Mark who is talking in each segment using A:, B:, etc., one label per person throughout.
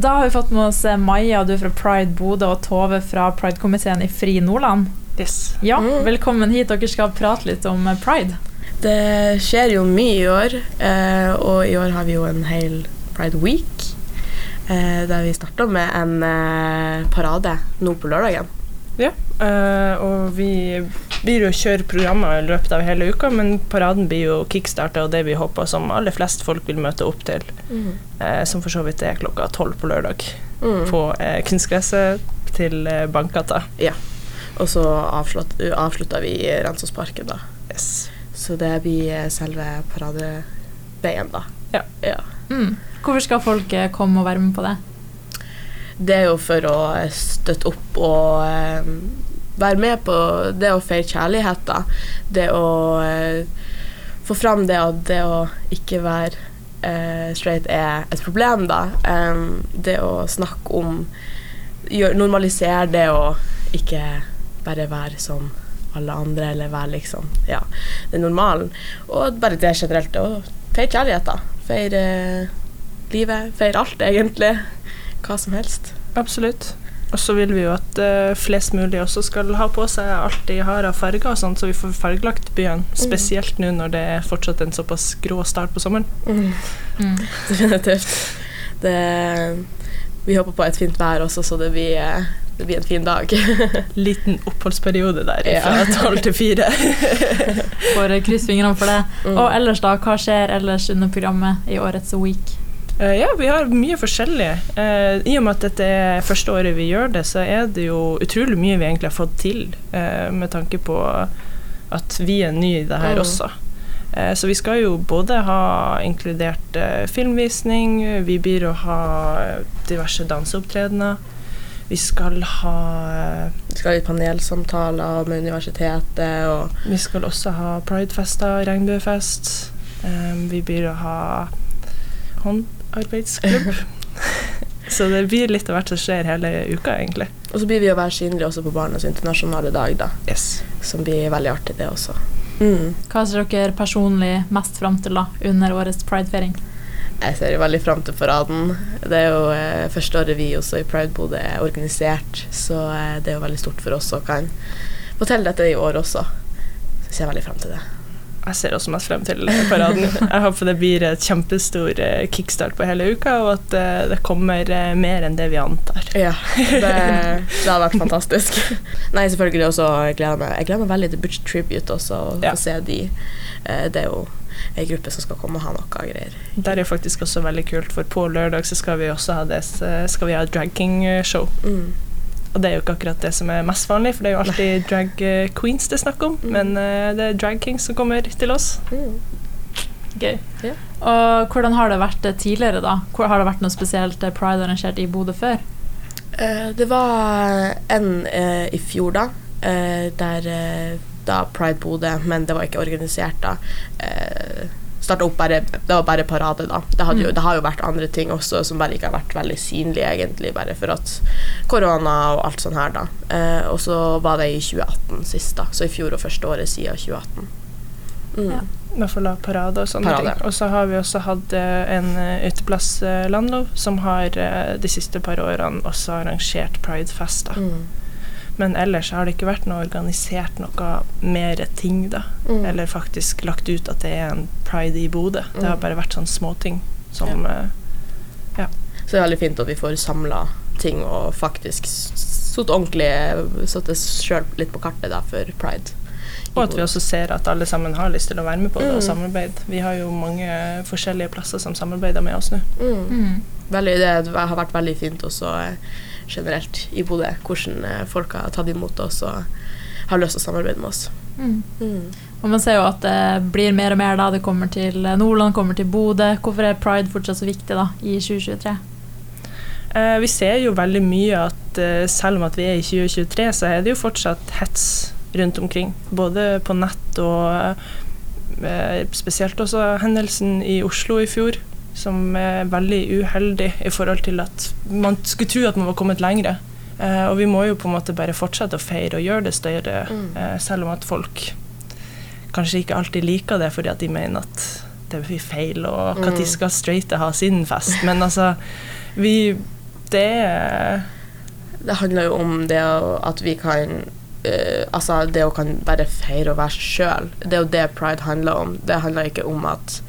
A: Da har vi fått med oss eh, Maja, du er fra Pride Bodø, og Tove fra Pride-komiteen i Fri Nordland.
B: Yes.
A: Ja,
C: Mm.
A: Velkommen hit. Dere skal prate litt om eh, pride.
C: Det skjer jo mye i år, eh, og i år har vi jo en hel Pride Week. Eh, der vi starta med en parade nå på lørdagen.
B: Ja, eh, og vi blir jo å kjøre programmer i løpet av hele uka, men paraden blir jo kickstarta, og det vi håper som aller flest folk vil møte opp til, eh, som for så vidt er klokka tolv på lørdag,
C: Mm.
B: på eh, kunstgresset til eh, Bankgata.
C: Og så avslutt, avslutta vi i Rensåsparken, da.
B: Yes.
C: Så det blir eh, selve paradeveien, da.
B: Ja.
C: ja.
A: Mm. Hvorfor skal folk eh, komme og være med på det?
C: Det er jo for å eh, støtte opp og eh, være med på det å feire kjærlighet, da. Det å eh, få fram det at det å ikke være eh, straight er et problem, da. Um, det å snakke om gjør, Normalisere det å ikke bare være som alle andre, eller være liksom Ja, det normalen. Og bare det generelt. Å feire kjærlighet, da. Feire livet. Feire alt, egentlig. Hva som helst.
B: Absolutt. Og så vil vi jo at uh, flest mulig også skal ha på seg alt de har av farger, og sånt, så vi får fargelagt byen. Spesielt nå når det er fortsatt en såpass grå start på sommeren.
A: Mm.
C: Definitivt. Det, vi håper på et fint vær også, så det blir, det blir en fin dag.
B: Liten oppholdsperiode der fra tolv til fire.
A: Får kryss krysse fingrene for det.
C: Mm.
A: Og ellers, da? Hva skjer ellers under programmet i årets week?
B: Eh, ja, vi har mye forskjellig. Eh, I og med at dette er første året vi gjør det, så er det jo utrolig mye vi egentlig har fått til, eh, med tanke på at vi er nye i det her
C: Mm.
B: også. Så vi skal jo både ha inkludert filmvisning, vi blir å ha diverse danseopptredener. Vi skal ha
C: Vi skal ha panelsamtaler med universitetet og
B: Vi skal også ha pridefester, regnbuefest. Eh, vi blir å ha håndarbeidsklubb. Så det blir litt av hvert som skjer hele uka, egentlig.
C: Og så blir vi å være synlige også på Barnas internasjonale dag, da.
B: Yes.
C: Som blir veldig artig, det også. Mm.
A: Hva ser dere personlig mest fram til da, under årets pridefeiring?
C: Jeg ser jo veldig fram til paraden. Det er jo eh, første året vi også i Pride Bodø er organisert, så eh, det er jo veldig stort for oss å kan fortelle dette i år også. Så jeg ser veldig fram til det.
B: Jeg ser også mest frem til paraden. Jeg håper det blir et kjempestor eh, kickstart på hele uka, og at eh, det kommer eh, mer enn det vi antar.
C: Ja, det, det har vært fantastisk. Nei, selvfølgelig også jeg gleder meg Jeg gleder meg veldig til Butch Tribute også, å
B: Ja.
C: få se de. Det er jo ei gruppe som skal komme og ha noe greier.
B: Det er faktisk også veldig kult, for på lørdag så skal vi også ha det, så skal vi ha drag king-show.
C: Mm.
B: Og det er jo ikke akkurat det som er mest vanlig, for det er jo alltid drag eh, queens det er snakk om,
C: Mm.
B: men eh, det er drag kings som kommer til oss.
C: Mm.
A: Gøy.
C: Yeah.
A: Og hvordan har det vært eh, tidligere, da? Hvor Har det vært noe spesielt pride arrangert i Bodø før?
C: Uh, Det var en uh, i fjor, da. Uh, Der da Pride Bodø, men det var ikke organisert da. Starta opp bare Det var bare parade, da. Det, hadde jo,
A: Mm.
C: det har jo vært andre ting også som bare ikke har vært veldig synlige, egentlig, bare for at korona og alt sånn her, da. Eh, og så var det i 2018 sist, da. Så i fjor og første året siden 2018. Mm.
A: Ja.
B: I hvert fall parade og sånne
C: Parade.
B: ting. Og så har vi også hatt eh, en eh, uteplass, eh, Landlov, som har de siste par årene også arrangert pridefester.
C: Mm.
B: Men ellers har det ikke vært noe organisert noe mer ting, da.
C: Mm.
B: Eller faktisk lagt ut at det er en pride i Bodø. Det har
C: Mm.
B: bare vært sånne småting som ja
C: Så det er veldig fint at vi får samla ting og faktisk satt ordentlig Satt det sjøl litt på kartet da for pride.
B: Og at vi også ser at alle sammen har lyst til å være med på det og
C: Mm.
B: samarbeide. Vi har jo mange forskjellige plasser som samarbeider med oss nå.
C: Mm.
A: Mm.
C: Veldig, det har vært veldig fint også eh, generelt i Bodø, hvordan eh, folk har tatt imot oss og har lyst til å samarbeide med oss.
A: Mm.
C: Mm.
A: Og man ser jo at det blir mer og mer da det kommer til eh, Nordland, kommer til Bodø. Hvorfor er pride fortsatt så viktig da i 2023?
B: Eh, vi ser jo veldig mye at eh, selv om at vi er i 2023, så er det jo fortsatt hets rundt omkring. Både på nett og eh, spesielt også hendelsen i Oslo i fjor, som er veldig uheldig i forhold til at man skulle tro at man var kommet lengre. Eh, og vi må jo på en måte bare fortsette å feire og gjøre det større,
C: Mm.
B: eh, selv om at folk kanskje ikke alltid liker det fordi at de mener at det blir feil, og
C: Mm.
B: når skal straighte ha sin fest? Men altså, vi det
C: Det handler jo om det at vi kan eh, Altså det å kan bare feire og være seg sjøl. Det er jo det pride handler om. Det handler ikke om at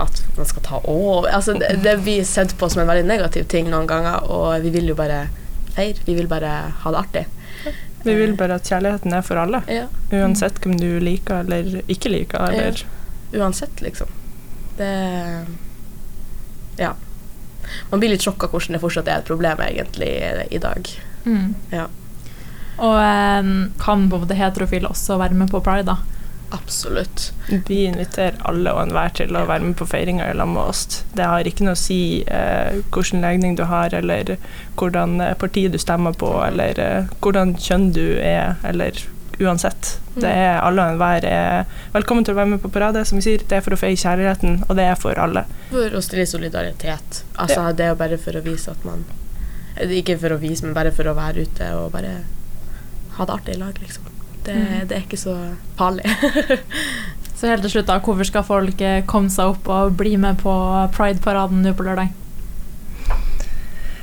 C: at man skal ta over altså det, det blir sett på som en veldig negativ ting noen ganger, og vi vil jo bare feire. Vi vil bare ha det artig.
B: Vi vil bare at kjærligheten er for alle.
C: Ja.
B: Uansett hvem du liker eller ikke liker. Eller.
C: Uansett, liksom. Det Ja. Man blir litt sjokka hvordan det fortsatt er et problem, egentlig, i dag.
A: Mm.
C: Ja.
A: Og um, kan både heterofile også være med på pride, da?
C: Absolutt.
B: Vi inviterer alle og enhver til å være med på feiringa i lag med oss. Det har ikke noe å si eh, hvilken legning du har, eller hvordan eh, parti du stemmer på, eller eh, hvordan kjønn du er, eller uansett. Det er alle og enhver er velkommen til å være med på parade. Som vi sier, det er for å feie kjærligheten, og det er for alle.
C: For å stille solidaritet. Altså, Det er jo bare for å vise at man eh, Ikke for å vise, men bare for å være ute og bare ha det artig i lag, liksom. Det,
A: Mm.
C: det er ikke så farlig.
A: Så helt til slutt, da, hvorfor skal folk eh, komme seg opp og bli med på Pride-paraden nå på lørdag?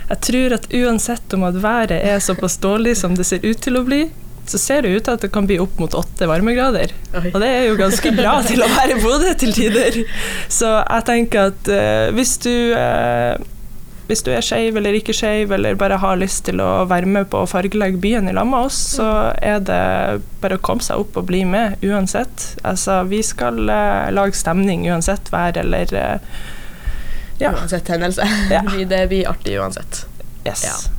B: Jeg tror at uansett om at været er såpass dårlig som det ser ut til å bli, så ser det ut til at det kan bli opp mot åtte varmegrader.
C: Oi.
B: Og det er jo ganske bra til å være i Bodø til tider. Så jeg tenker at uh, hvis du eh, hvis du er skeiv eller ikke skeiv, eller bare har lyst til å være med på å fargelegge byen i lag med oss, så er det bare å komme seg opp og bli med uansett. Altså, vi skal uh, lage stemning uansett vær eller uh, Ja.
C: Uansett hendelse.
B: Ja.
C: Det blir artig uansett.
B: Yes.
C: Ja.